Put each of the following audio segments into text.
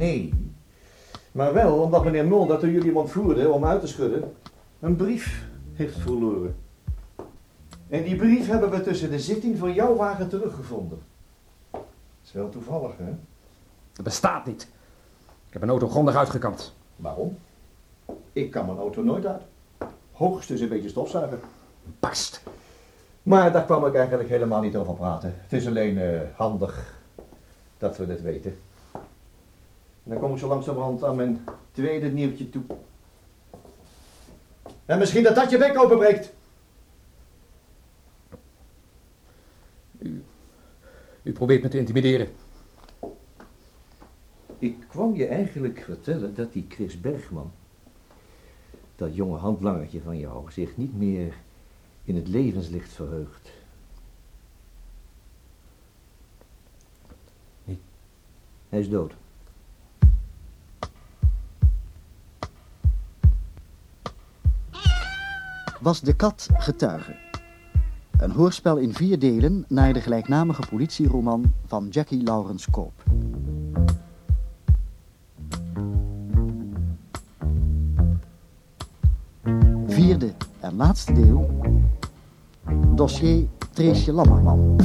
Nee. Maar wel omdat meneer Mulder, toen jullie hem ontvoerden om uit te schudden, een brief heeft verloren. En die brief hebben we tussen de zitting van jouw wagen teruggevonden. Dat is wel toevallig, hè? Dat bestaat niet. Ik heb een auto grondig uitgekampt. Waarom? Ik kan mijn auto nooit uit. Hoogstens een beetje stofzuigen. Past. Maar daar kwam ik eigenlijk helemaal niet over praten. Het is alleen eh, handig dat we dit weten. En dan kom ik zo langzamerhand aan mijn tweede nieuwtje toe. En misschien dat dat je bek openbreekt. U probeert me te intimideren. Ik kwam je eigenlijk vertellen dat die Chris Bergman, dat jonge handlangertje van jou, zich niet meer in het levenslicht verheugt. Nee. Hij is dood. Was de kat getuige? Een hoorspel in vier delen naar de gelijknamige politieroman van Jackie Lawrence Koop. Vierde en laatste deel. Dossier Treesje Lammerman.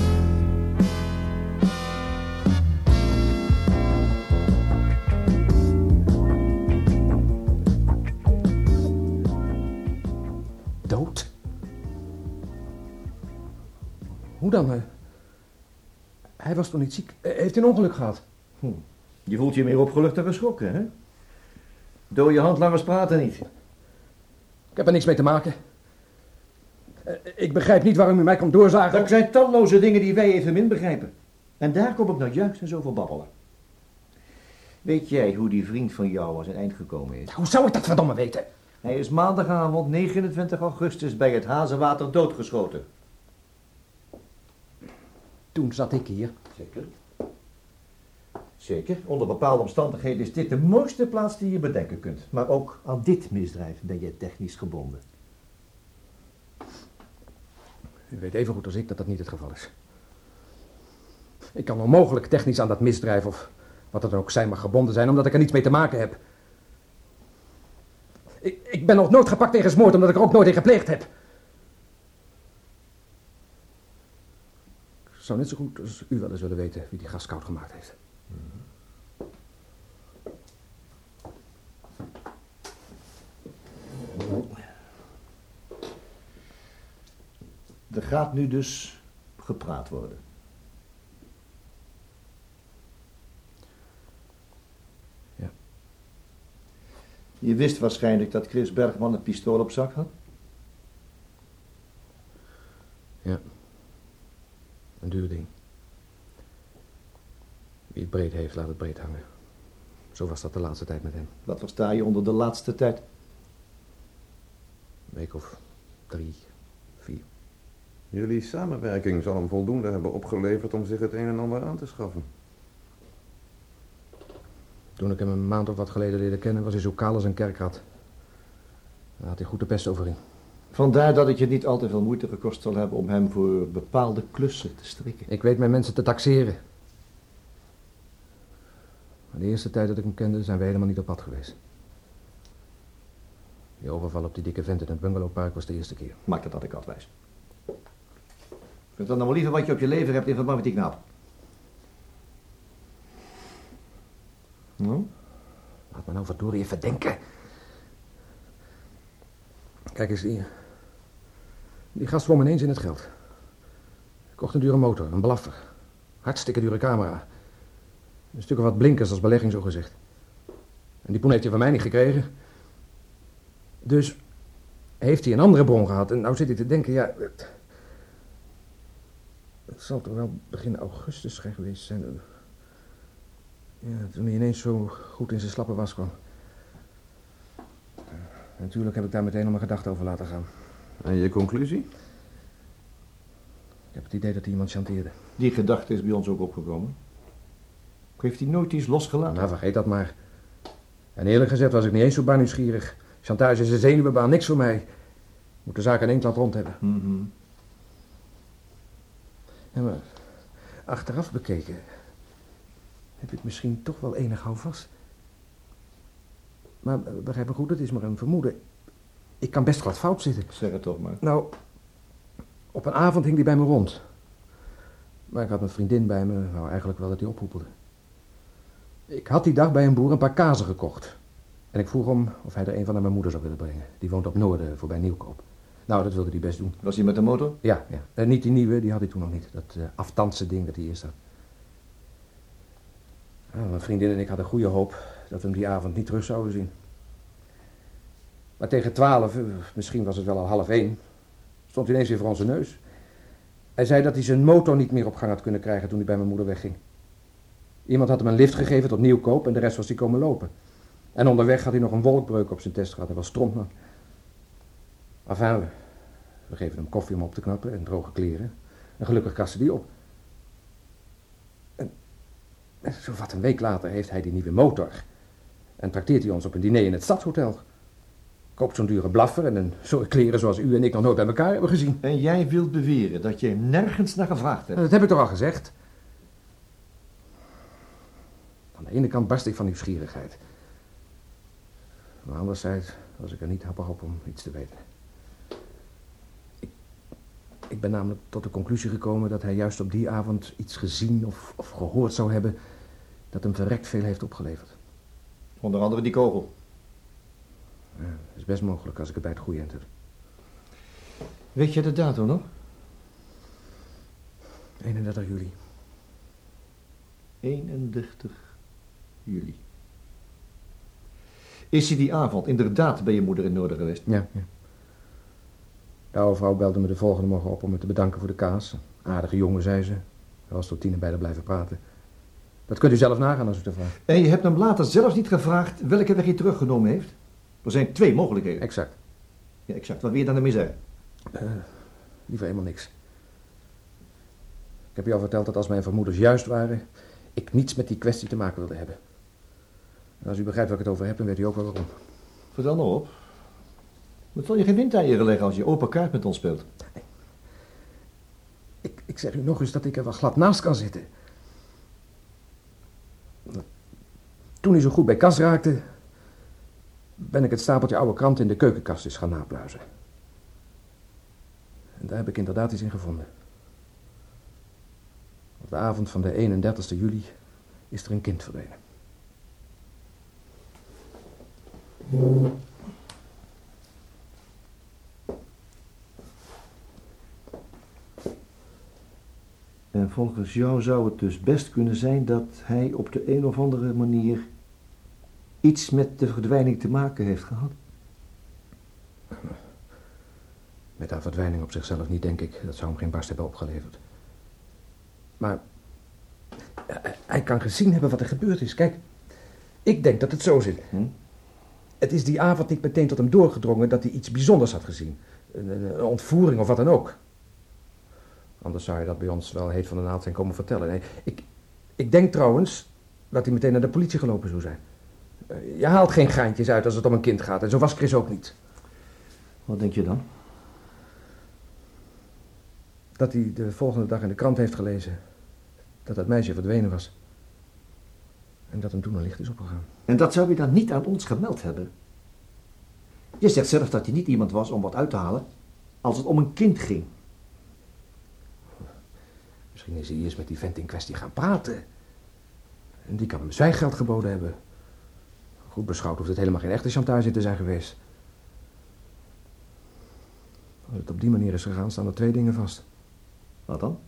Dan? Hij was toch niet ziek? Eh, Heeft hij een ongeluk gehad? Hm. Je voelt je meer opgelucht dan geschrokken, hè? Dode handlangers praten niet. Ik heb er niks mee te maken. Eh, Ik begrijp niet waarom u mij komt doorzagen. Er zijn talloze dingen die wij evenmin begrijpen. En daar kom ik nou juist en zo voor babbelen. Weet jij hoe die vriend van jou aan zijn eind gekomen is? Hoe zou ik dat verdomme weten? Hij is maandagavond 29 augustus bij het Hazenwater doodgeschoten. Toen zat ik hier. Zeker. Zeker. Onder bepaalde omstandigheden is dit de mooiste plaats die je bedenken kunt. Maar ook aan dit misdrijf ben je technisch gebonden. U weet even goed als ik dat dat niet het geval is. Ik kan onmogelijk technisch aan dat misdrijf of wat het dan ook zijn mag gebonden zijn, omdat ik er niets mee te maken heb. Ik, ik ben nog nooit gepakt tegen moord, omdat ik er ook nooit in gepleegd heb. Zou net zo goed als u wel eens willen weten wie die gas koud gemaakt heeft. Er gaat nu dus gepraat worden. Ja. Je wist waarschijnlijk dat Chris Bergman een pistool op zak had? Ja. Een duur ding. Wie het breed heeft, laat het breed hangen. Zo was dat de laatste tijd met hem. Wat versta je onder de laatste tijd? Een week of drie, vier. Jullie samenwerking zal hem voldoende hebben opgeleverd om zich het een en ander aan te schaffen. Toen ik hem een maand of wat geleden leerde kennen, was hij zo kaal als een kerkrad. Daar had hij goed de pest over in. Vandaar dat het je niet al te veel moeite gekost zal hebben om hem voor bepaalde klussen te strikken. Ik weet mijn mensen te taxeren. Maar de eerste tijd dat ik hem kende, zijn we helemaal niet op pad geweest. Die overval op die dikke vent in het bungalowpark was de eerste keer. Maak dat dat ik altijd wijs. Vertel dan maar liever wat je op je leven hebt in verband met die knaap. Nou? Laat me nou verdorie even denken. Kijk eens, die, die gast zwom ineens in het geld. Kocht een dure motor, een blaffer. Hartstikke dure camera. Een stuk of wat blinkers als belegging, zo gezegd. En die poen heeft hij van mij niet gekregen. Dus heeft hij een andere bron gehad. En nou zit hij te denken, ja... Het, het zal toch wel begin augustus zijn geweest zijn. Ja, toen hij ineens zo goed in zijn slappe was kwam. Natuurlijk heb ik daar meteen al mijn gedachten over laten gaan. En je conclusie? Ik heb het idee dat hij iemand chanteerde. Die gedachte is bij ons ook opgekomen. Heeft hij nooit iets losgelaten? Nou, vergeet dat maar. En eerlijk gezegd was ik niet eens zo bar nieuwsgierig. Chantage is een zenuwbaan, niks voor mij. Ik moet de zaak in één land rond hebben. Ja, maar achteraf bekeken... heb ik misschien toch wel enig houvast. Maar eh, begrijp me goed, het is maar een vermoeden. Ik kan best wat fout zitten. Zeg het toch maar. Nou, op een avond hing hij bij me rond. Maar ik had mijn vriendin bij me, nou eigenlijk wel dat hij ophoepelde. Ik had die dag bij een boer een paar kazen gekocht. En ik vroeg hem of hij er een van naar mijn moeder zou willen brengen. Die woont op Noorden, voorbij Nieuwkoop. Nou, dat wilde hij best doen. Was hij met de motor? Ja, ja. En niet die nieuwe, die had hij toen nog niet. Dat uh, aftandse ding dat hij eerst had. Nou, mijn vriendin en ik hadden goede hoop dat we hem die avond niet terug zouden zien. Maar tegen twaalf, eh, misschien was het wel al half één, stond hij ineens weer voor onze neus. Hij zei dat hij zijn motor niet meer op gang had kunnen krijgen toen hij bij mijn moeder wegging. Iemand had hem een lift gegeven tot Nieuwkoop en de rest was hij komen lopen. En onderweg had hij nog een wolkbreuk op zijn test gehad. Hij was strontman. Enfin, we, geven hem koffie om op te knappen en droge kleren. En gelukkig kasten die op. En, en zo wat een week later heeft hij die nieuwe motor. En trakteert hij ons op een diner in het stadshotel. Koopt zo'n dure blaffer en een soort kleren zoals u en ik nog nooit bij elkaar hebben gezien. En jij wilt beweren dat je nergens naar gevraagd hebt? Dat heb ik toch al gezegd? Aan de ene kant barst ik van nieuwsgierigheid. Maar anderzijds was ik er niet happig op om iets te weten. Ik, ik ben namelijk tot de conclusie gekomen dat hij juist op die avond iets gezien of, of gehoord zou hebben dat hem verrekt veel heeft opgeleverd. Onder andere die kogel. Ja, dat is best mogelijk als ik het bij het goede eind heb. Weet je de datum nog? 31 juli. 31 juli. Is hij die avond inderdaad bij je moeder in Noorden geweest? Ja, ja. De oude vrouw belde me de volgende morgen op om me te bedanken voor de kaas. Aardige jongen, zei ze. Hij was tot tien en bij blijven praten. Dat kunt u zelf nagaan als u het vraagt. En je hebt hem later zelfs niet gevraagd welke weg hij teruggenomen heeft? Er zijn twee mogelijkheden. Exact. Ja, exact. Wat wil je dan ermee zeggen? Uh, liever helemaal niks. Ik heb je al verteld dat als mijn vermoedens juist waren, ik niets met die kwestie te maken wilde hebben. En als u begrijpt waar ik het over heb, dan weet u ook wel waarom. Vertel nou op. Wat zal je geen windeieren leggen als je open kaart met ons speelt? Nee. Ik, ik zeg u nog eens dat ik er wel glad naast kan zitten. Toen hij zo goed bij kas raakte, ben ik het stapeltje oude kranten in de keukenkast eens gaan napluizen. En daar heb ik inderdaad iets in gevonden. Op de avond van de 31 juli is er een kind verdwenen. En volgens jou zou het dus best kunnen zijn dat hij op de een of andere manier iets met de verdwijning te maken heeft gehad? Met haar verdwijning op zichzelf niet, denk ik. Dat zou hem geen barst hebben opgeleverd. Maar hij kan gezien hebben wat er gebeurd is. Kijk, ik denk dat het zo zit. Hm? Het is die avond niet meteen tot hem doorgedrongen dat hij iets bijzonders had gezien. Een, een, ontvoering of wat dan ook. Anders zou je dat bij ons wel heet van de naald zijn komen vertellen. Nee, ik, ik denk trouwens dat hij meteen naar de politie gelopen zou zijn. Je haalt geen geintjes uit als het om een kind gaat. En zo was Chris ook niet. Wat denk je dan? Dat hij de volgende dag in de krant heeft gelezen dat dat meisje verdwenen was. En dat hem toen een licht is opgegaan. En dat zou hij dan niet aan ons gemeld hebben? Je zegt zelf dat hij niet iemand was om wat uit te halen als het om een kind ging. Misschien is hij eerst met die vent in kwestie gaan praten. En die kan hem zwijggeld geboden hebben. Goed beschouwd hoeft het helemaal geen echte chantage te zijn geweest. Als het op die manier is gegaan, staan er twee dingen vast. Wat dan?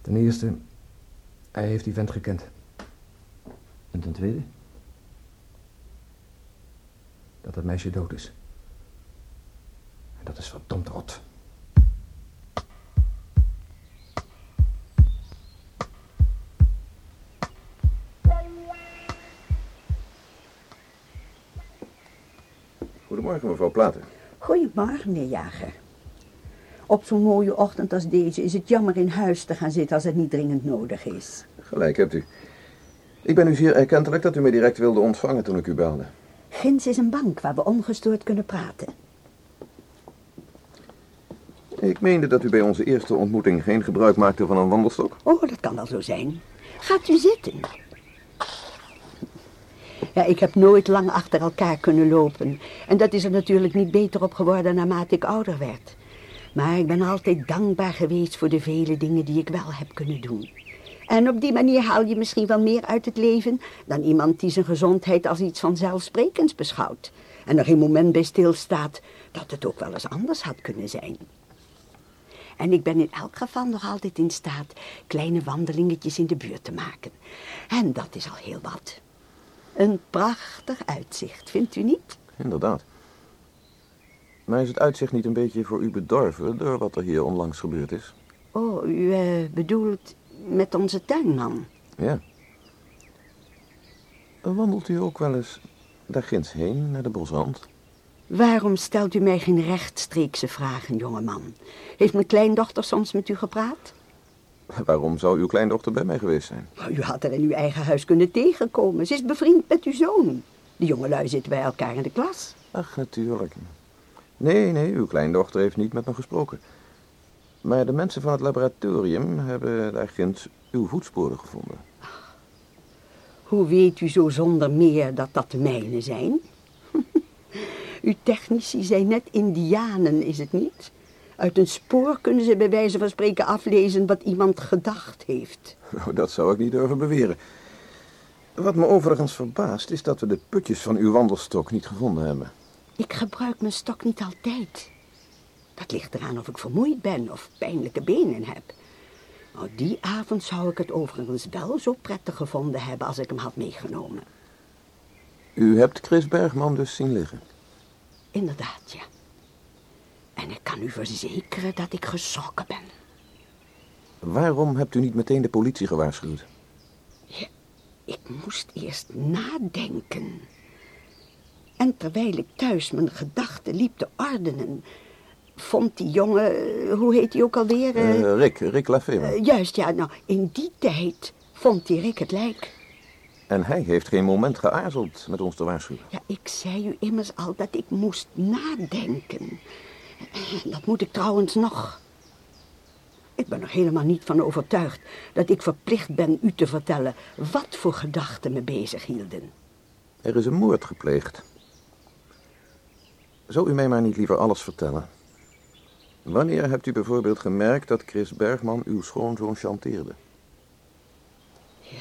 Ten eerste, hij heeft die vent gekend. En ten tweede? Dat het meisje dood is. En dat is verdomd rot. Goedemorgen, mevrouw Platen. Goedemorgen, meneer Jager. Op zo'n mooie ochtend als deze is het jammer in huis te gaan zitten als het niet dringend nodig is. Gelijk hebt u. Ik ben u zeer erkentelijk dat u mij direct wilde ontvangen toen ik u belde. Ginds is een bank waar we ongestoord kunnen praten. Ik meende dat u bij onze eerste ontmoeting geen gebruik maakte van een wandelstok. Oh, dat kan wel zo zijn. Gaat u zitten. Ja, ik heb nooit lang achter elkaar kunnen lopen. En dat is er natuurlijk niet beter op geworden naarmate ik ouder werd. Maar ik ben altijd dankbaar geweest voor de vele dingen die ik wel heb kunnen doen. En op die manier haal je misschien wel meer uit het leven dan iemand die zijn gezondheid als iets vanzelfsprekends beschouwt. En er geen moment bij stilstaat dat het ook wel eens anders had kunnen zijn. En ik ben in elk geval nog altijd in staat kleine wandelingetjes in de buurt te maken. En dat is al heel wat. Een prachtig uitzicht, vindt u niet? Inderdaad. Maar is het uitzicht niet een beetje voor u bedorven door wat er hier onlangs gebeurd is? Oh, u eh, bedoelt met onze tuinman? Ja. Wandelt u ook wel eens daar ginds heen, naar de bosrand? Waarom stelt u mij geen rechtstreekse vragen, jongeman? Heeft mijn kleindochter soms met u gepraat? Waarom zou uw kleindochter bij mij geweest zijn? Nou, u had haar in uw eigen huis kunnen tegenkomen. Ze is bevriend met uw zoon. De jongelui zitten bij elkaar in de klas. Ach, natuurlijk. Nee, nee, uw kleindochter heeft niet met me gesproken. Maar de mensen van het laboratorium hebben daar ginds uw voetsporen gevonden. Hoe weet u zo zonder meer dat dat de mijne zijn? uw technici zijn net indianen, is het niet? Uit een spoor kunnen ze bij wijze van spreken aflezen wat iemand gedacht heeft. Nou, dat zou ik niet durven beweren. Wat me overigens verbaast is dat we de putjes van uw wandelstok niet gevonden hebben. Ik gebruik mijn stok niet altijd. Dat ligt eraan of ik vermoeid ben of pijnlijke benen heb. Nou, die avond zou ik het overigens wel zo prettig gevonden hebben als ik hem had meegenomen. U hebt Chris Bergman dus zien liggen? Inderdaad, ja. En ik kan u verzekeren dat ik geschrokken ben. Waarom hebt u niet meteen de politie gewaarschuwd? Ja, ik moest eerst nadenken. En terwijl ik thuis mijn gedachten liep te ordenen, vond die jongen, hoe heet hij ook alweer? Uh, Rick, Rick Lafever. Uh, juist, ja, nou, in die tijd vond die Rick het lijk. En hij heeft geen moment geaarzeld met ons te waarschuwen. Ja, ik zei u immers al dat ik moest nadenken. Dat moet ik trouwens nog. Ik ben er helemaal niet van overtuigd dat ik verplicht ben u te vertellen wat voor gedachten me bezighielden. Er is een moord gepleegd. Zou u mij maar niet liever alles vertellen? Wanneer hebt u bijvoorbeeld gemerkt dat Chris Bergman uw schoonzoon chanteerde? Ja,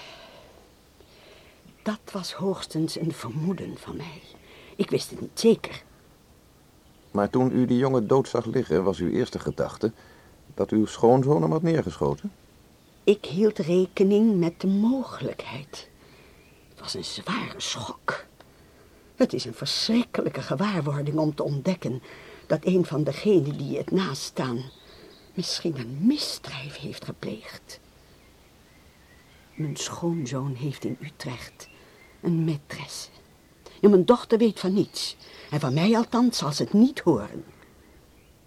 dat was hoogstens een vermoeden van mij. Ik wist het niet zeker. Maar toen u die jongen dood zag liggen, was uw eerste gedachte dat uw schoonzoon hem had neergeschoten? Ik hield rekening met de mogelijkheid. Het was een zware schok. Het is een verschrikkelijke gewaarwording om te ontdekken dat een van degenen die het naast staan misschien een misdrijf heeft gepleegd. Mijn schoonzoon heeft in Utrecht een maîtresse. En mijn dochter weet van niets. En van mij althans zal ze het niet horen.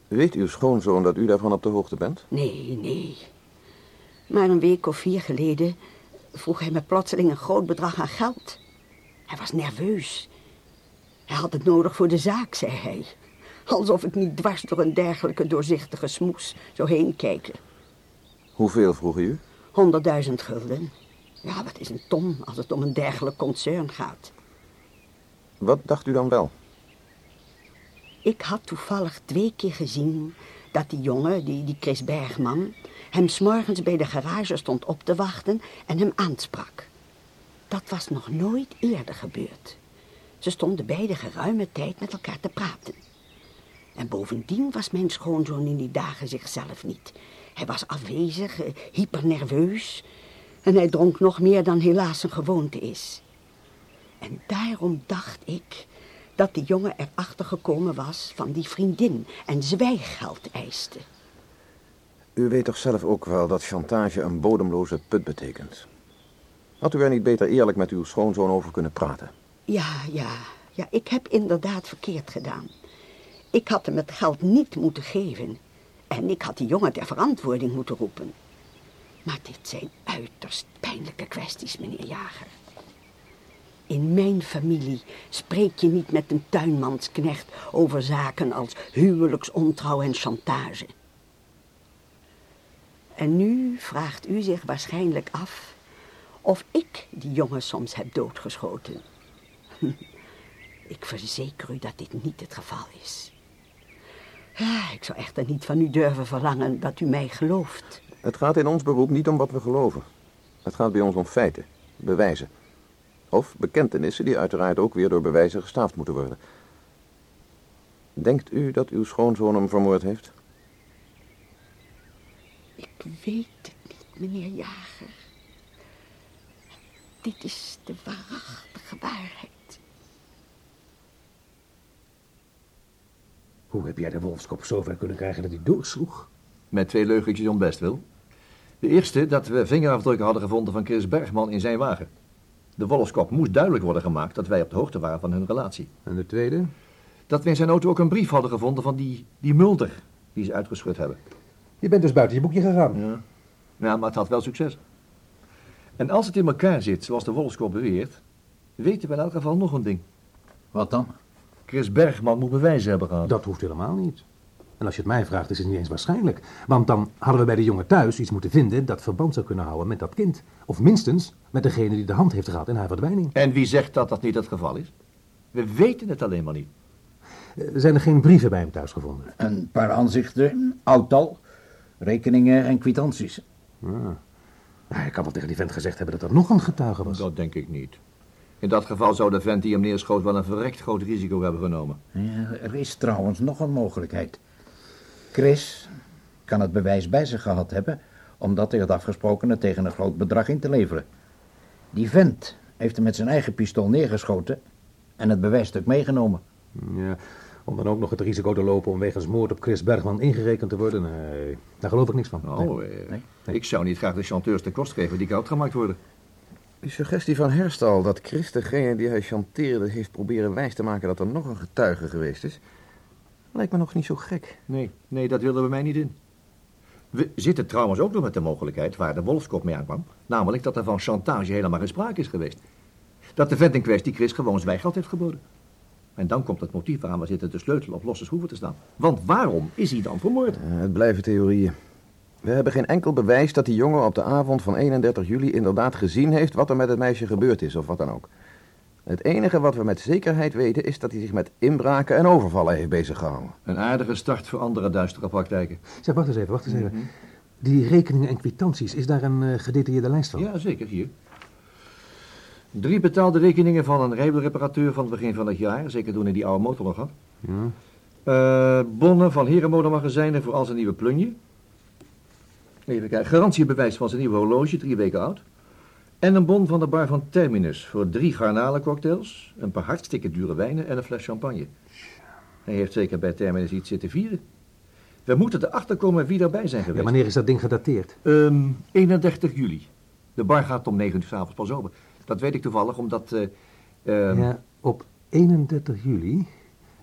Weet uw schoonzoon dat u daarvan op de hoogte bent? Nee, nee. Maar een week of vier geleden vroeg hij me plotseling een groot bedrag aan geld. Hij was nerveus. Hij had het nodig voor de zaak, zei hij. Alsof ik niet dwars door een dergelijke doorzichtige smoes zou heen kijken. Hoeveel vroeg u? Honderdduizend gulden. Ja, wat is een ton als het om een dergelijk concern gaat? Wat dacht u dan wel? Ik had toevallig twee keer gezien dat die jongen, die, die Chris Bergman, hem s'morgens bij de garage stond op te wachten en hem aansprak. Dat was nog nooit eerder gebeurd. Ze stonden beide geruime tijd met elkaar te praten. En bovendien was mijn schoonzoon in die dagen zichzelf niet. Hij was afwezig, eh, hypernerveus. En hij dronk nog meer dan helaas een gewoonte is. En daarom dacht ik dat de jongen erachter gekomen was van die vriendin en zwijggeld eiste. U weet toch zelf ook wel dat chantage een bodemloze put betekent? Had u er niet beter eerlijk met uw schoonzoon over kunnen praten? Ja, ja, ja, ik heb inderdaad verkeerd gedaan. Ik had hem het geld niet moeten geven. En ik had die jongen ter verantwoording moeten roepen. Maar dit zijn uiterst pijnlijke kwesties, meneer Jager. In mijn familie spreek je niet met een tuinmansknecht over zaken als huwelijksontrouw en chantage. En nu vraagt u zich waarschijnlijk af of ik die jongen soms heb doodgeschoten. Ik verzeker u dat dit niet het geval is. Ja, ik zou echter niet van u durven verlangen dat u mij gelooft. Het gaat in ons beroep niet om wat we geloven. Het gaat bij ons om feiten, bewijzen. Of bekentenissen die uiteraard ook weer door bewijzen gestaafd moeten worden. Denkt u dat uw schoonzoon hem vermoord heeft? Ik weet het niet, meneer Jager. Dit is de waarachtige waarheid. Hoe heb jij de wolfskop zover kunnen krijgen dat hij doorsloeg? Met twee leugentjes om best wil. De eerste dat we vingerafdrukken hadden gevonden van Chris Bergman in zijn wagen. De wolfskop moest duidelijk worden gemaakt dat wij op de hoogte waren van hun relatie. En de tweede? Dat we in zijn auto ook een brief hadden gevonden van die, die Mulder die ze uitgeschud hebben. Je bent dus buiten je boekje gegaan. Ja. ja, maar het had wel succes. En als het in elkaar zit, zoals de wolfskop beweert, weten we in elk geval nog een ding. Wat dan? Chris Bergman moet bewijzen hebben gehad. Dat hoeft helemaal niet. En als je het mij vraagt, is het niet eens waarschijnlijk. Want dan hadden we bij de jongen thuis iets moeten vinden dat verband zou kunnen houden met dat kind. Of minstens met degene die de hand heeft gehad in haar verdwijning. En wie zegt dat dat niet het geval is? We weten het alleen maar niet. Eh, Zijn er geen brieven bij hem thuis gevonden? Een paar aanzichten, oudtal, rekeningen en kwitanties. Hij kan wel tegen die vent gezegd hebben dat er nog een getuige was. Dat denk ik niet. In dat geval zou de vent die hem neerschoot wel een verrekt groot risico hebben genomen. Ja, er is trouwens nog een mogelijkheid. Chris kan het bewijs bij zich gehad hebben, omdat hij had afgesproken het tegen een groot bedrag in te leveren. Die vent heeft hem met zijn eigen pistool neergeschoten en het bewijsstuk meegenomen. Ja, om dan ook nog het risico te lopen om wegens moord op Chris Bergman ingerekend te worden. Nee, daar geloof ik niks van. Oh, eh, ik zou niet graag de chanteurs de kost geven die koud gemaakt worden. Die suggestie van Herstal dat Chris degene die hij chanteerde heeft proberen wijs te maken dat er nog een getuige geweest is, lijkt me nog niet zo gek. Nee, nee, dat wilden we mij niet in. We zitten trouwens ook nog met de mogelijkheid waar de wolfskop mee aankwam. Namelijk dat er van chantage helemaal geen sprake is geweest. Dat de vent in kwestie Chris gewoon zwijgeld heeft geboden. En dan komt het motief waaraan we zitten te sleutelen op losse schroeven te staan. Want waarom is hij dan vermoord? Eh, het blijven theorieën. We hebben geen enkel bewijs dat die jongen op de avond van 31 juli inderdaad gezien heeft wat er met het meisje gebeurd is of wat dan ook. Het enige wat we met zekerheid weten is dat hij zich met inbraken en overvallen heeft beziggehouden. Een aardige start voor andere duistere praktijken. Zeg, wacht eens even, wacht eens even. Die rekeningen en kwitanties, is daar een eh, gedetailleerde lijst van? Ja, zeker, hier. Drie betaalde rekeningen van een rijwielreparateur van het begin van het jaar. Zeker toen hij die oude motor nog had. Ja. Eh, bonnen van herenmodemagazijnen voor al zijn nieuwe plunje. Even kijken. Garantiebewijs van zijn nieuwe horloge, drie weken oud. En een bon van de bar van Terminus voor drie garnalencocktails, een paar hartstikke dure wijnen en een fles champagne. Hij heeft zeker bij Terminus iets zitten vieren. We moeten erachter komen wie daarbij zijn Ja, geweest. wanneer is dat ding gedateerd? Ehm, 31 juli. De bar gaat om 9 uur 's avonds pas open. Dat weet ik toevallig, omdat... eh, ehm, Ja, op 31 juli,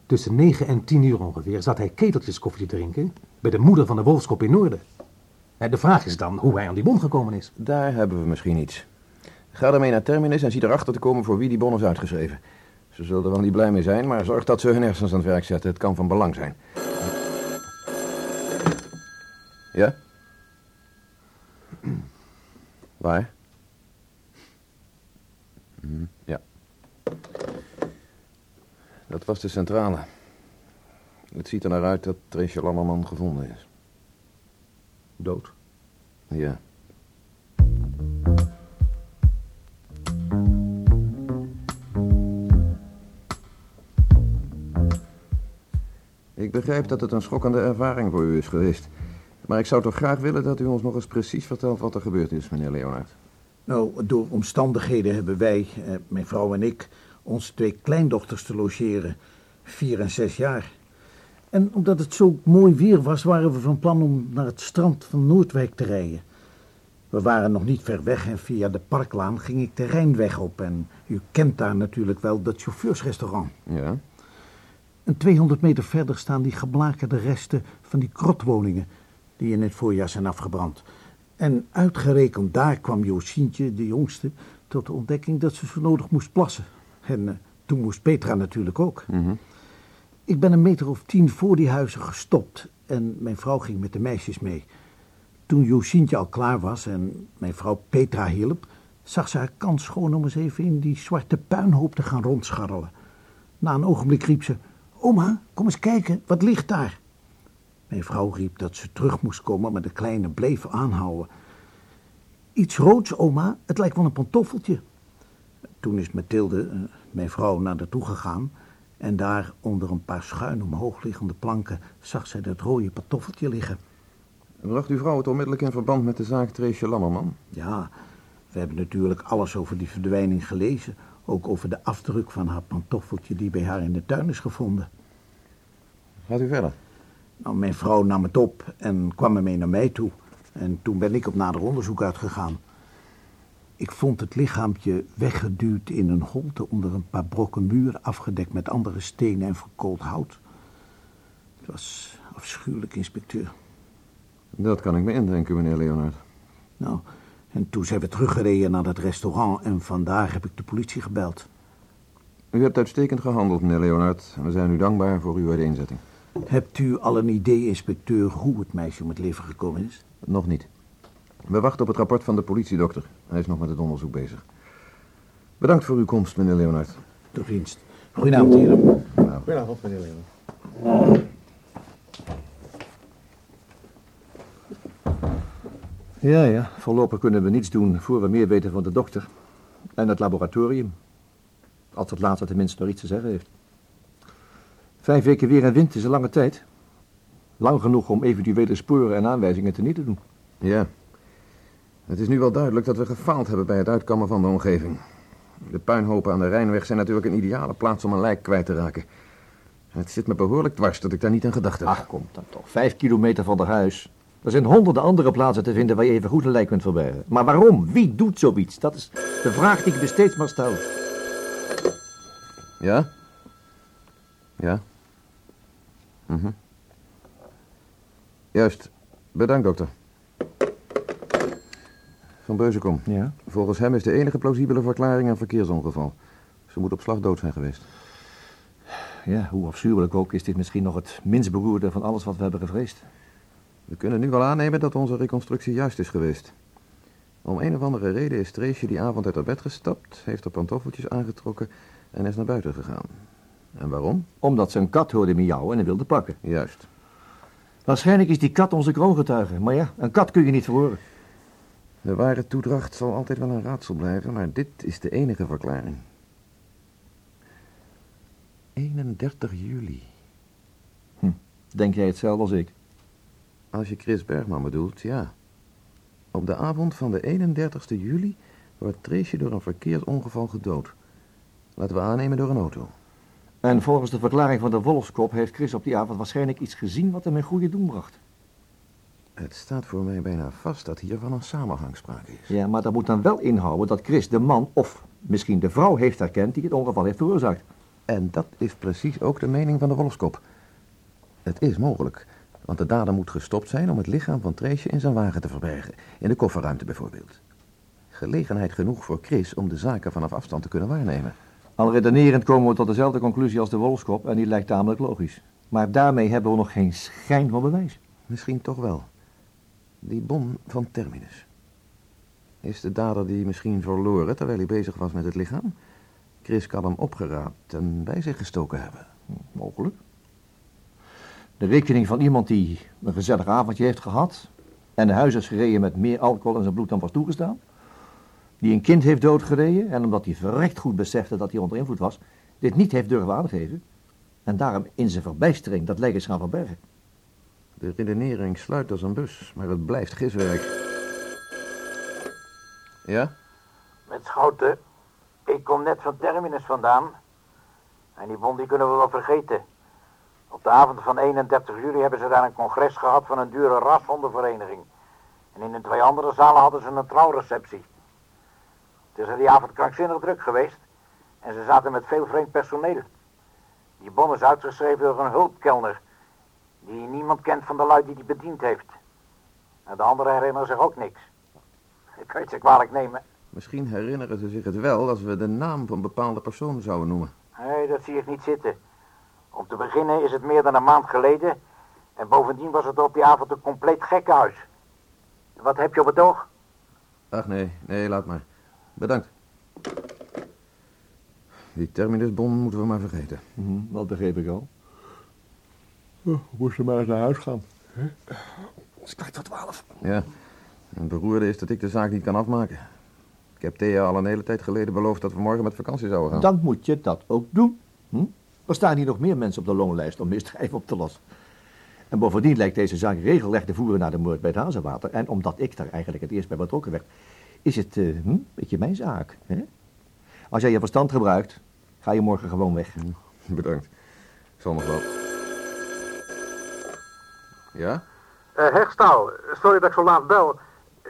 tussen 9 en 10 uur ongeveer, zat hij keteltjes koffie te drinken bij de moeder van de wolfskop in Noorden. De vraag is dan hoe hij aan die bon gekomen is. Daar hebben we misschien iets. Ga ermee naar Terminus en zie erachter te komen voor wie die bon is uitgeschreven. Ze zullen er wel niet blij mee zijn, maar zorg dat ze hun hersens aan het werk zetten. Het kan van belang zijn. Ja? Waar? Hm, ja. Dat was de centrale. Het ziet er naar uit dat Trace Lammerman gevonden is. Dood. Ja. Ik begrijp dat het een schokkende ervaring voor u is geweest. Maar ik zou toch graag willen dat u ons nog eens precies vertelt wat er gebeurd is, meneer Leonard. Nou, door omstandigheden hebben wij, eh, mijn vrouw en ik, onze twee kleindochters te logeren. Vier en zes jaar. En omdat het zo mooi weer was, waren we van plan om naar het strand van Noordwijk te rijden. We waren nog niet ver weg en via de parklaan ging ik de Rijnweg op. En u kent daar natuurlijk wel dat chauffeursrestaurant. Ja? En 200 meter verder staan die geblakerde resten van die krotwoningen die in het voorjaar zijn afgebrand. En uitgerekend daar kwam Josientje, de jongste, tot de ontdekking dat ze zo nodig moest plassen. En eh, toen moest Petra natuurlijk ook. Ik ben een meter of tien voor die huizen gestopt en mijn vrouw ging met de meisjes mee. Toen Josientje al klaar was en mijn vrouw Petra hielp, zag ze haar kans schoon om eens even in die zwarte puinhoop te gaan rondscharrelen. Na een ogenblik riep ze, oma, kom eens kijken, wat ligt daar? Mijn vrouw riep dat ze terug moest komen, maar de kleine bleef aanhouden. Iets roods, oma, het lijkt wel een pantoffeltje. Toen is Mathilde, eh, mijn vrouw, naar naartoe gegaan... en daar onder een paar schuin omhoog liggende planken... zag zij dat rode pantoffeltje liggen. Bracht uw vrouw het onmiddellijk in verband met de zaak Treesje Lammerman? Ja, we hebben natuurlijk alles over die verdwijning gelezen. Ook over de afdruk van haar pantoffeltje die bij haar in de tuin is gevonden. Gaat u verder? Nou, mijn vrouw nam het op en kwam ermee naar mij toe. En toen ben ik op nader onderzoek uitgegaan. Ik vond het lichaampje weggeduwd in een holte onder een paar brokken muur... afgedekt met andere stenen en verkoold hout. Het was afschuwelijk, inspecteur. Dat kan ik me indenken, meneer Leonard. Nou, en toen zijn we teruggereden naar dat restaurant... en vandaar heb ik de politie gebeld. U hebt uitstekend gehandeld, meneer Leonard. We zijn u dankbaar voor uw uiteenzetting. Hebt u al een idee, inspecteur, hoe het meisje om het leven gekomen is? Nog niet. We wachten op het rapport van de politiedokter. Hij is nog met het onderzoek bezig. Bedankt voor uw komst, meneer Leonard. Tot dienst. Goedenavond, heren. Goedenavond, meneer Leeuwen. Ja, ja. Voorlopig kunnen we niets doen voor we meer weten van de dokter. En het laboratorium. Als het laatste tenminste nog iets te zeggen heeft. Vijf weken weer en wind is een lange tijd. Lang genoeg om eventuele sporen en aanwijzingen te niet te doen. Ja. Het is nu wel duidelijk dat we gefaald hebben bij het uitkammen van de omgeving. De puinhopen aan de Rijnweg zijn natuurlijk een ideale plaats om een lijk kwijt te raken. Het zit me behoorlijk dwars dat ik daar niet aan gedacht heb. Ach, komt dan toch. Vijf kilometer van het huis. Er zijn honderden andere plaatsen te vinden waar je even goed een lijk kunt verbergen. Maar waarom? Wie doet zoiets? Dat is de vraag die ik me steeds maar stel. Ja? Ja? Mhm. Juist. Bedankt, dokter. Van Beuzenkom. Ja? Volgens hem is de enige plausibele verklaring een verkeersongeval. Ze moet op slag dood zijn geweest. Ja, hoe afschuwelijk ook is dit misschien nog het minst beroerde van alles wat we hebben gevreesd. We kunnen nu wel aannemen dat onze reconstructie juist is geweest. Om een of andere reden is Treesje die avond uit haar bed gestapt, heeft haar pantoffeltjes aangetrokken en is naar buiten gegaan. En waarom? Omdat ze een kat hoorde miauwen en wilde pakken. Juist. Waarschijnlijk is die kat onze kroongetuige. Maar ja, een kat kun je niet verhoren. De ware toedracht zal altijd wel een raadsel blijven, maar dit is de enige verklaring. 31 juli. Denk jij hetzelfde als ik? Als je Chris Bergman bedoelt, ja. Op de avond van de 31 juli wordt Treesje door een verkeersongeval gedood. Laten we aannemen door een auto. En volgens de verklaring van de Wolfskop heeft Chris op die avond waarschijnlijk iets gezien wat hem in goede doen bracht. Het staat voor mij bijna vast dat hier van een samenhang sprake is. Ja, maar dat moet dan wel inhouden dat Chris de man of misschien de vrouw heeft herkend die het ongeval heeft veroorzaakt. En dat is precies ook de mening van de Wolfskop. Het is mogelijk, want de dader moet gestopt zijn om het lichaam van Treesje in zijn wagen te verbergen. In de kofferruimte bijvoorbeeld. Gelegenheid genoeg voor Chris om de zaken vanaf afstand te kunnen waarnemen. Al redenerend komen we tot dezelfde conclusie als de Wolfskop en die lijkt tamelijk logisch. Maar daarmee hebben we nog geen schijn van bewijs. Misschien toch wel. Die bon van Terminus. Is de dader die misschien verloren terwijl hij bezig was met het lichaam? Chris kan hem opgeraapt en bij zich gestoken hebben. Mogelijk. De rekening van iemand die een gezellig avondje heeft gehad... en naar huis is gereden met meer alcohol in zijn bloed dan was toegestaan... die een kind heeft doodgereden en omdat hij verrekt goed besefte dat hij onder invloed was... dit niet heeft durven aangeven... en daarom in zijn verbijstering dat lijk is gaan verbergen. De redenering sluit als een bus, maar het blijft giswerk. Ja? Met Schouten. Ik kom net van Terminus vandaan. En die bon die kunnen we wel vergeten. Op de avond van 31 juli hebben ze daar een congres gehad van een dure rashondenvereniging. En in de twee andere zalen hadden ze een trouwreceptie. Het is er die avond krankzinnig druk geweest. En ze zaten met veel vreemd personeel. Die bon is uitgeschreven door een hulpkelner. Die niemand kent van de lui die die bediend heeft. En de anderen herinneren zich ook niks. Ik kan het ze kwalijk nemen. Misschien herinneren ze zich het wel als we de naam van bepaalde persoon zouden noemen. Nee, dat zie ik niet zitten. Om te beginnen is het meer dan een maand geleden. En bovendien was het op die avond een compleet gekkenhuis. Wat heb je op het oog? Ach nee, nee, laat maar. Bedankt. Die terminusbon moeten we maar vergeten. Mhm, dat begreep ik al. we moesten maar eens naar huis gaan. Het is kwart voor twaalf. Ja, het beroerde is dat ik de zaak niet kan afmaken. Ik heb Thea al een hele tijd geleden beloofd dat we morgen met vakantie zouden gaan. Dan moet je dat ook doen. Hm? Er staan hier nog meer mensen op de longlijst om misdrijven op te lossen. En bovendien lijkt deze zaak regelrecht te voeren naar de moord bij het Hazenwater. En omdat ik daar eigenlijk het eerst bij betrokken werd, is het eh, hm, een beetje mijn zaak. Hè? Als jij je verstand gebruikt, ga je morgen gewoon weg. Bedankt. Ik zal nog wel. Ja? Eh Hegstaal, sorry dat ik zo laat bel.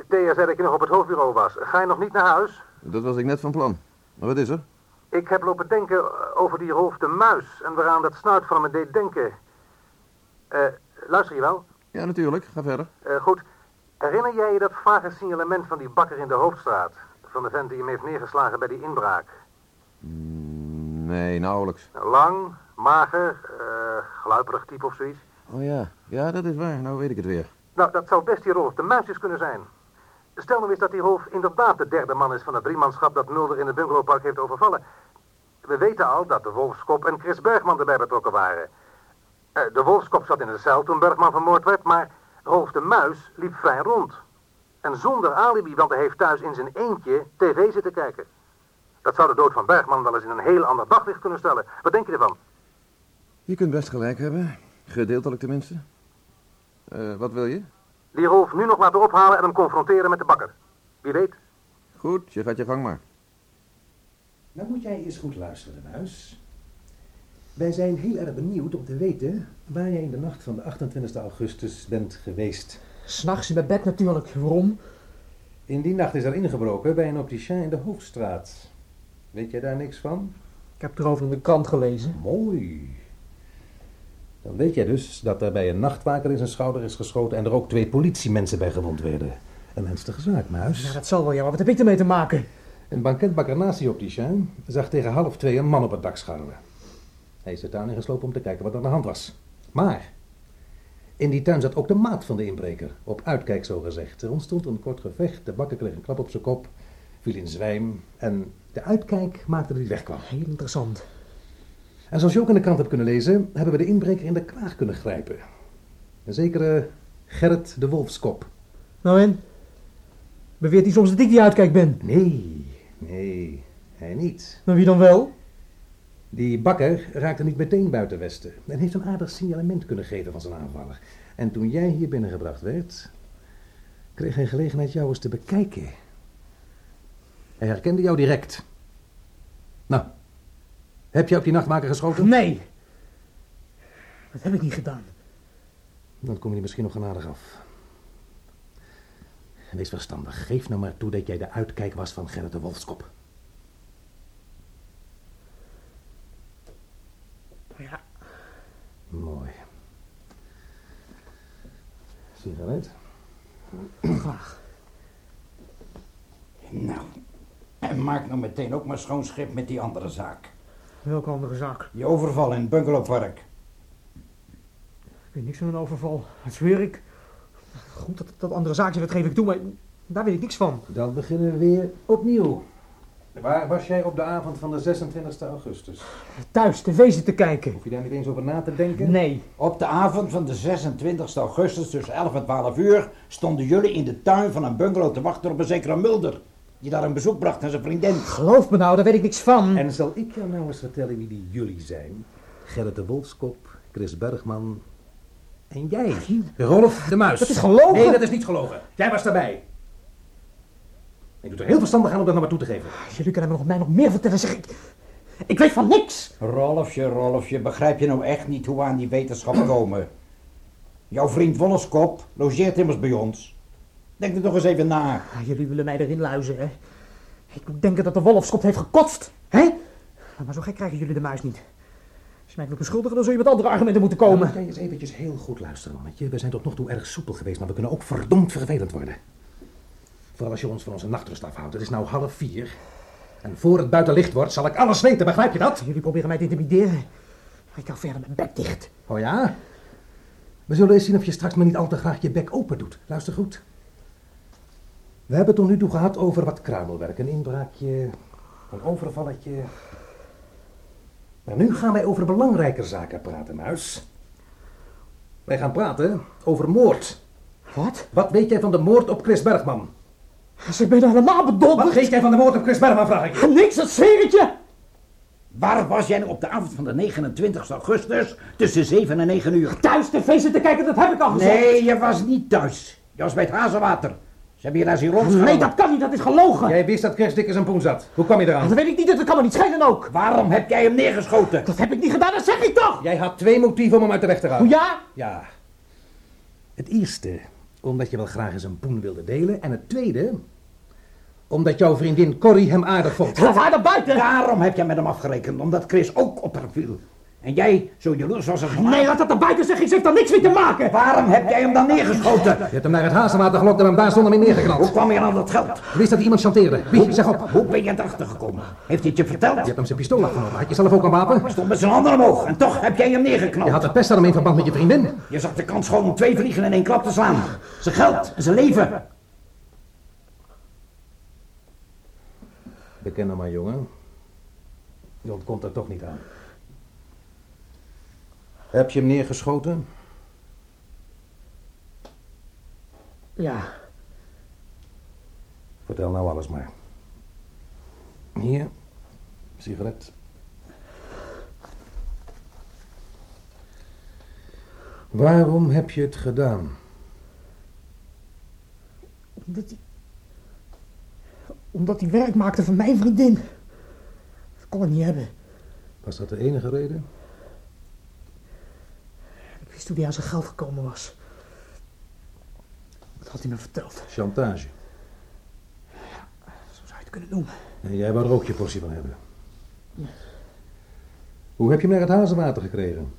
Thea zei dat je nog op het hoofdbureau was. Ga je nog niet naar huis? Dat was ik net van plan. Maar wat is er? Ik heb lopen denken over die Rolf de Muis en waaraan dat snuit van me deed denken. Eh, luister je wel? Ja, natuurlijk. Ga verder. Eh, goed. Herinner jij je dat vage signalement van die bakker in de Hoofdstraat? Van de vent die hem heeft neergeslagen bij die inbraak? Mm, Nee, nauwelijks. Lang, mager, eh gluiperig type of zoiets. Oh ja, ja, dat is waar. Nou weet ik het weer. Nou, dat zou best die Rolf de Muis eens kunnen zijn. Stel nou eens dat die Rolf inderdaad de derde man is van het driemanschap dat Mulder in het bungalowpark heeft overvallen. We weten al dat de Wolfskop en Chris Bergman erbij betrokken waren. Eh, de Wolfskop zat in de cel toen Bergman vermoord werd, maar Rolf de Muis liep vrij rond. En zonder alibi, want hij heeft thuis in zijn eentje tv zitten kijken. Dat zou de dood van Bergman wel eens in een heel ander daglicht kunnen stellen. Wat denk je ervan? Je kunt best gelijk hebben. Gedeeltelijk tenminste. Eh, wat wil je? Die Rolf nu nog laten ophalen en hem confronteren met de bakker. Wie weet. Goed, je gaat je gang maar. Nou moet jij eens goed luisteren, Muis. Wij zijn heel erg benieuwd om te weten waar jij in de nacht van de 28 augustus bent geweest. S'nachts in mijn bed natuurlijk. Waarom? In die nacht is er ingebroken bij een opticien in de Hoofdstraat. Weet jij daar niks van? Ik heb erover in de krant gelezen. Mooi. Dan weet jij dus dat er bij een nachtwaker in zijn schouder is geschoten en er ook twee politiemensen bij gewond werden. Een menselijke zaak, Muis. Ja, dat zal wel, ja. Maar wat heb ik ermee te maken? Een banketbakker naast die zag tegen half twee een man op het dak scharrelen. Hij is de tuin ingeslopen om te kijken wat er aan de hand was. Maar in die tuin zat ook de maat van de inbreker. Op uitkijk zo gezegd. Er ontstond een kort gevecht. De bakker kreeg een klap op zijn kop. Viel in zwijm. En de uitkijk maakte dat hij wegkwam. Heel interessant. En zoals je ook in de krant hebt kunnen lezen, hebben we de inbreker in de kraag kunnen grijpen. Een zekere Gerrit de Wolfskop. Nou en? Beweert hij soms dat ik die uitkijk ben? Nee, nee, hij niet. Maar wie dan wel? Die bakker raakte niet meteen buiten Westen en heeft een aardig signalement kunnen geven van zijn aanvaller. En toen jij hier binnengebracht werd, kreeg hij gelegenheid jou eens te bekijken. Hij herkende jou direct. Nou, heb je op die nachtmaker geschoten? Nee. Dat heb ik niet gedaan. Dan kom je misschien nog genadig af. Wees verstandig. Geef nou maar toe dat jij de uitkijk was van Gerrit de Wolfskop. Ja. Mooi. Sigaret? Graag. Nou, en maak nou meteen ook maar schoon schip met die andere zaak. Welke andere zaak? Die overval in het bungalowpark. Ik weet niks van een overval. Dat zweer ik. Goed, dat, dat andere zaakje, dat geef ik toe, maar daar weet ik niks van. Dan beginnen we weer opnieuw. Waar was jij op de avond van de 26 augustus? Thuis, tv zitten kijken. Hoef je daar niet eens over na te denken? Nee. Op de avond van de 26 augustus tussen 11 en 12 uur stonden jullie in de tuin van een bungalow te wachten op een zekere Mulder. Die daar een bezoek bracht aan zijn vriendin. Geloof me nou, daar weet ik niks van. En zal ik jou nou eens vertellen wie die jullie zijn? Gerrit de Wolfskop, Chris Bergman en jij. Rolf de Muis. Dat is gelogen. Nee, dat is niet gelogen. Jij was daarbij. Ik doe er heel verstandig aan om dat naar me toe te geven. Jullie kunnen me nog, mij nog meer vertellen, zeg ik. Ik weet van niks. Rolfje, Rolfje, begrijp je nou echt niet hoe we aan die wetenschap komen? Jouw vriend Wolleskop logeert immers bij ons. Denk er toch eens even na. Ah, jullie willen mij erin luizen, hè? Ik moet denken dat de wolfskop heeft gekotst, hè? Maar zo gek krijgen jullie de muis niet. Als je mij wilt beschuldigen, dan zul je met andere argumenten moeten Dan komen. moet jij eens eventjes heel goed luisteren, mannetje. We zijn tot nog toe erg soepel geweest, maar we kunnen ook verdomd vervelend worden. Vooral als je ons van onze nachtrust afhoudt. Het is nou half vier. En voor het buiten licht wordt, zal ik alles weten, begrijp je dat? Jullie proberen mij te intimideren. Ik hou verder mijn bek dicht. Oh ja? We zullen eens zien of je straks maar niet al te graag je bek open doet. Luister goed. We hebben het tot nu toe gehad over wat kruimelwerk. Een inbraakje, een overvalletje. Maar nu gaan wij over belangrijke zaken praten, Muis. Wij gaan praten over moord. Wat? Wat weet jij van de moord op Chris Bergman? Ze ben helemaal bedonderd. Wat weet jij van de moord op Chris Bergman, vraag ik je? Niks, dat zweer ik je. Waar was jij op de avond van de 29 augustus tussen 7 en 9 uur? Thuis tv zitten kijken, dat heb ik al gezegd. Nee, je was niet thuis. Je was bij het hazenwater. Hebben je daar zien rondschalen. Nee, dat kan niet, dat is gelogen. Jij wist dat Chris dik in zijn poen zat. Hoe kwam je eraan? Dat weet ik niet, dat kan me niet schelen ook. Waarom heb jij hem neergeschoten? Dat heb ik niet gedaan, dat zeg ik toch. Jij had twee motieven om hem uit de weg te Hoe halen. ja? Ja. Het eerste, omdat je wel graag eens een poen wilde delen. En het tweede, omdat jouw vriendin Corrie hem aardig vond. Laat haar naar buiten. Daarom heb jij met hem afgerekend, omdat Chris ook op haar viel. En jij zo jaloers was als een Nee, laat dat naar buiten zeggen, ze heeft daar niks mee te maken. Waarom heb jij hem dan neergeschoten? Je hebt hem naar het hazenwater gelokt en hem daar zonder meer Hoe neergeknald. kwam je aan dat geld? Je wist dat hij iemand chanteerde. Wie? Zeg op. Hoe ben je erachter gekomen? Heeft hij het je verteld? Je hebt hem zijn pistool afgenomen. Had je zelf ook een wapen? Stond met zijn handen omhoog en toch heb jij hem neergeknald. Je had het pest aan hem in verband met je vriendin. Je zag de kans gewoon om twee vliegen in één klap te slaan. Zijn geld en zijn leven. Beken hem maar, jongen. Je ontkomt er toch niet aan. Heb je hem neergeschoten? Ja, Vertel nou alles maar. Hier, sigaret. Waarom heb je het gedaan? omdat hij... Omdat hij werk maakte van mijn vriendin. Dat kon ik niet hebben. Was dat de enige reden? Wist hoe hij aan zijn geld gekomen was. Dat had hij me verteld. Chantage. Zo zou je het kunnen noemen. En jij wou er ook je portie van hebben. Hoe heb je hem naar het hazenwater gekregen?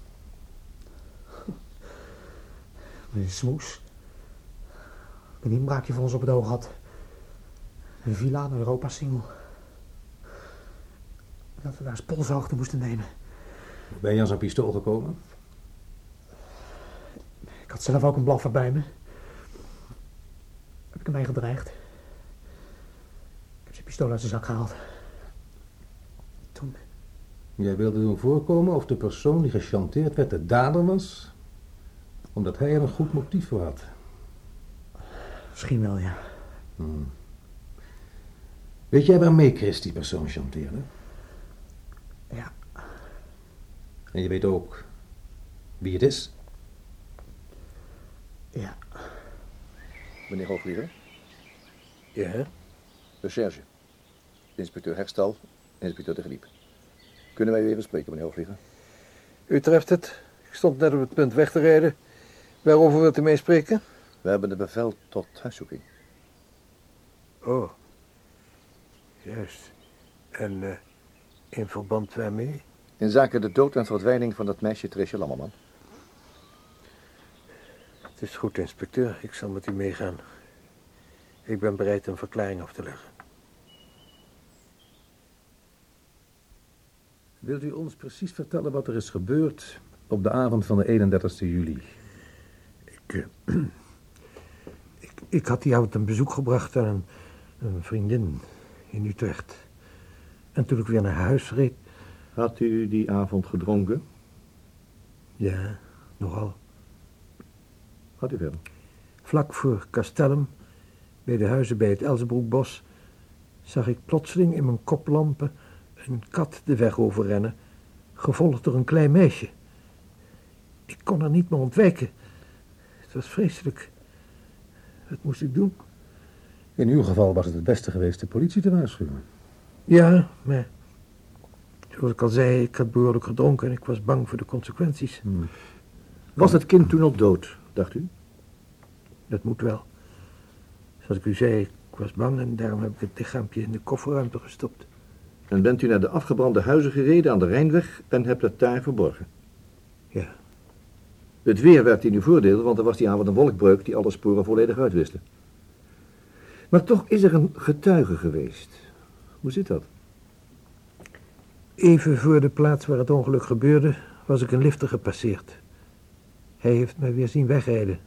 Met een smoes. Een inbraakje voor ons op het oog had. Een villa aan Europa single. Dat we daar eens polshoogte moesten nemen. Ben je aan zijn pistool gekomen? Ik had zelf ook een blaffer bij me. Heb ik hem mee gedreigd. Ik heb zijn pistool uit zijn zak gehaald. Toen, Jij wilde doen voorkomen of de persoon die gechanteerd werd de dader was, omdat hij er een goed motief voor had. misschien wel, ja. Weet jij waarmee Chris die persoon chanteerde? Ja, En je weet ook wie het is? Ja. Meneer Hoogvlieger, Ja. recherche. Inspecteur Herstal, inspecteur de Griep. Kunnen wij u even spreken, meneer Hoogvlieger? U treft het. Ik stond net op het punt weg te rijden. Waarover wilt u meespreken? We hebben een bevel tot huiszoeking. Oh. Juist. En eh, in verband waarmee? In zaken de dood en verdwijning van dat meisje Trisha Lammerman. Het is goed, inspecteur. Ik zal met u meegaan. Ik ben bereid een verklaring af te leggen. Wilt u ons precies vertellen wat er is gebeurd op de avond van de 31 juli? Ik, eh, ik, ik had die avond een bezoek gebracht aan een, een vriendin in Utrecht. En toen ik weer naar huis reed, Had u die avond gedronken? ja, nogal. Had u verder? Vlak voor Castellum, bij de huizen bij het Elzenbroekbos, zag ik plotseling in mijn koplampen een kat de weg overrennen, gevolgd door een klein meisje. Ik kon er niet meer ontwijken. Het was vreselijk. Wat moest ik doen? In uw geval was het het beste geweest de politie te waarschuwen. Ja, maar zoals ik al zei, ik had behoorlijk gedronken en ik was bang voor de consequenties. Was het kind toen al dood, dacht u? Dat moet wel. Zoals ik u zei, ik was bang en daarom heb ik het lichaampje in de kofferruimte gestopt. En bent u naar de afgebrande huizen gereden aan de Rijnweg en hebt het daar verborgen? Ja. Het weer werd in uw voordeel, want er was die avond een wolkbreuk die alle sporen volledig uitwiste. Maar toch is er een getuige geweest. Hoe zit dat? Even voor de plaats waar het ongeluk gebeurde, was ik een lifter gepasseerd. Hij heeft me weer zien wegrijden.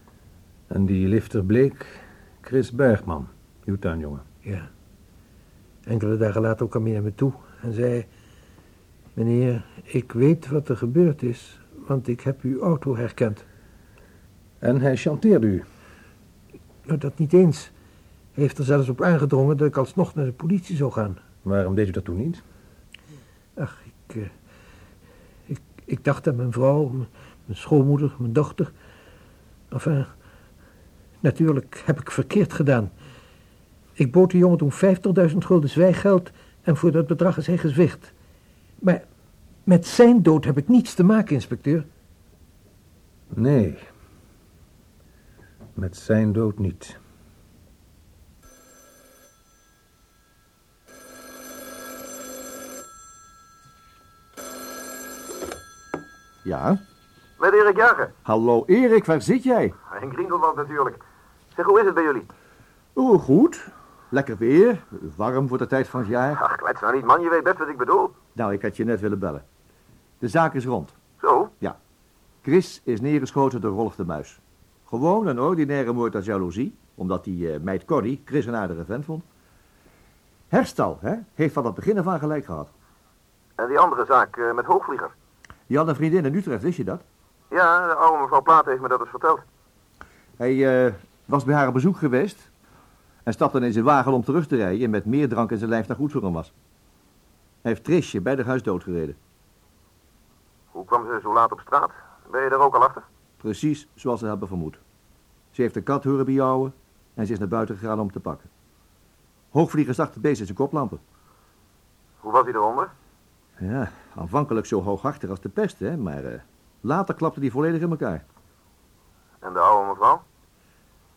En die lifter bleek Chris Bergman, uw tuinjongen. Ja. Enkele dagen later kwam hij naar me toe en zei... Meneer, ik weet wat er gebeurd is, want ik heb uw auto herkend. En hij chanteerde u? Nou, dat niet eens. Hij heeft er zelfs op aangedrongen dat ik alsnog naar de politie zou gaan. Waarom deed u dat toen niet? Ach, ik, eh, ik, ik dacht aan mijn vrouw, mijn schoonmoeder, mijn dochter. Enfin, natuurlijk heb ik verkeerd gedaan. Ik bood de jongen toen 50.000 gulden zwijggeld en voor dat bedrag is hij gezwicht. Maar met zijn dood heb ik niets te maken, inspecteur. Nee. Met zijn dood niet. Ja? Met Erik Jager. Hallo Erik, waar zit jij? In Grindelwald natuurlijk. Zeg, hoe is het bij jullie? Oeh, goed. Lekker weer. Warm voor de tijd van het jaar. Ach, klets nou niet, man. Je weet best wat ik bedoel. Nou, ik had je net willen bellen. De zaak is rond. Zo? Ja. Chris is neergeschoten door Rolf de Muis. Gewoon een ordinaire moord uit jaloezie, omdat die eh, meid Corrie Chris een aardige vent vond. Herstal, hè, heeft van het begin af aan gelijk gehad. En die andere zaak eh, met Hoogvlieger? Die had een vriendin in Utrecht, wist je dat? Ja, de oude mevrouw Plaat heeft me dat eens verteld. Hij eh, was bij haar op bezoek geweest en stapte in zijn wagen om terug te rijden met meer drank in zijn lijf dan goed voor hem was. Hij heeft Trisje bij de huis doodgereden. Hoe kwam ze zo laat op straat? Ben je daar ook al achter? Precies zoals ze hebben vermoed. Ze heeft de kat horen bijouwen en ze is naar buiten gegaan om te pakken. Hoogvlieger zag de beest in zijn koplampen. Hoe was hij eronder? Ja, aanvankelijk zo hooghartig als de pest, hè, maar eh, later klapte die volledig in elkaar. En de oude mevrouw?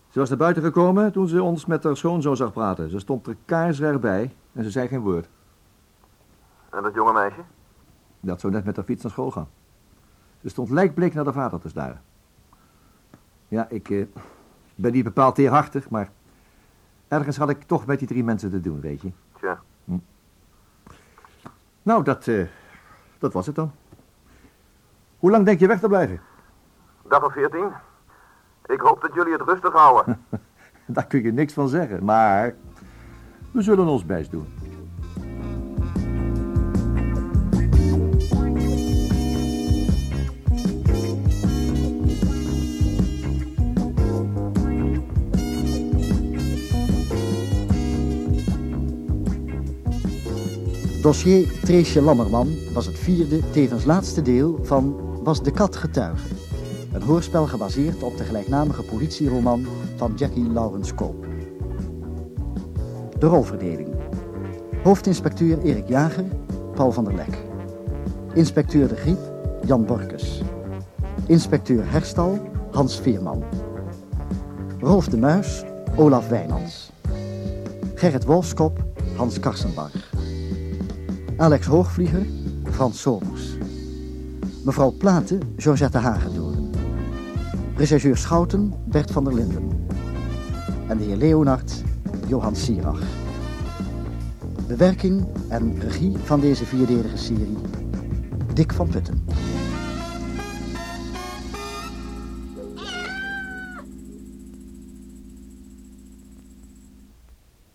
Ze was naar buiten gekomen toen ze ons met haar schoonzoon zag praten. Ze stond er kaarsrecht bij en ze zei geen woord. En dat jonge meisje? Dat zou net met haar fiets naar school gaan. Ze stond lijkbleek naar de vader te staren. Ja, ik eh, ben niet bepaald teerhartig, maar ergens had ik toch met die drie mensen te doen, weet je. Tja. Nou, dat, eh, dat was het dan. Hoe lang denk je weg te blijven? Dag of veertien. Ik hoop dat jullie het rustig houden. Daar kun je niks van zeggen, maar we zullen ons best doen. Dossier Treesje Lammerman was het vierde, tevens laatste deel van Was de kat getuige? Een hoorspel gebaseerd op de gelijknamige politieroman van Jackie Lawrence Koop. De rolverdeling. Hoofdinspecteur Erik Jager, Paul van der Lek. Inspecteur de Griep, Jan Borkes. Inspecteur Herstal, Hans Veerman. Rolf de Muis, Olaf Wijnands. Gerrit Wolfskop, Hans Karsenbarg. Alex Hoogvlieger, Frans Somers. Mevrouw Platen, Georgette Hagendoorn. Rechercheur Schouten, Bert van der Linden. En de heer Leonard, Johan Sierach. Bewerking en regie van deze vierdelige serie, Dick van Putten.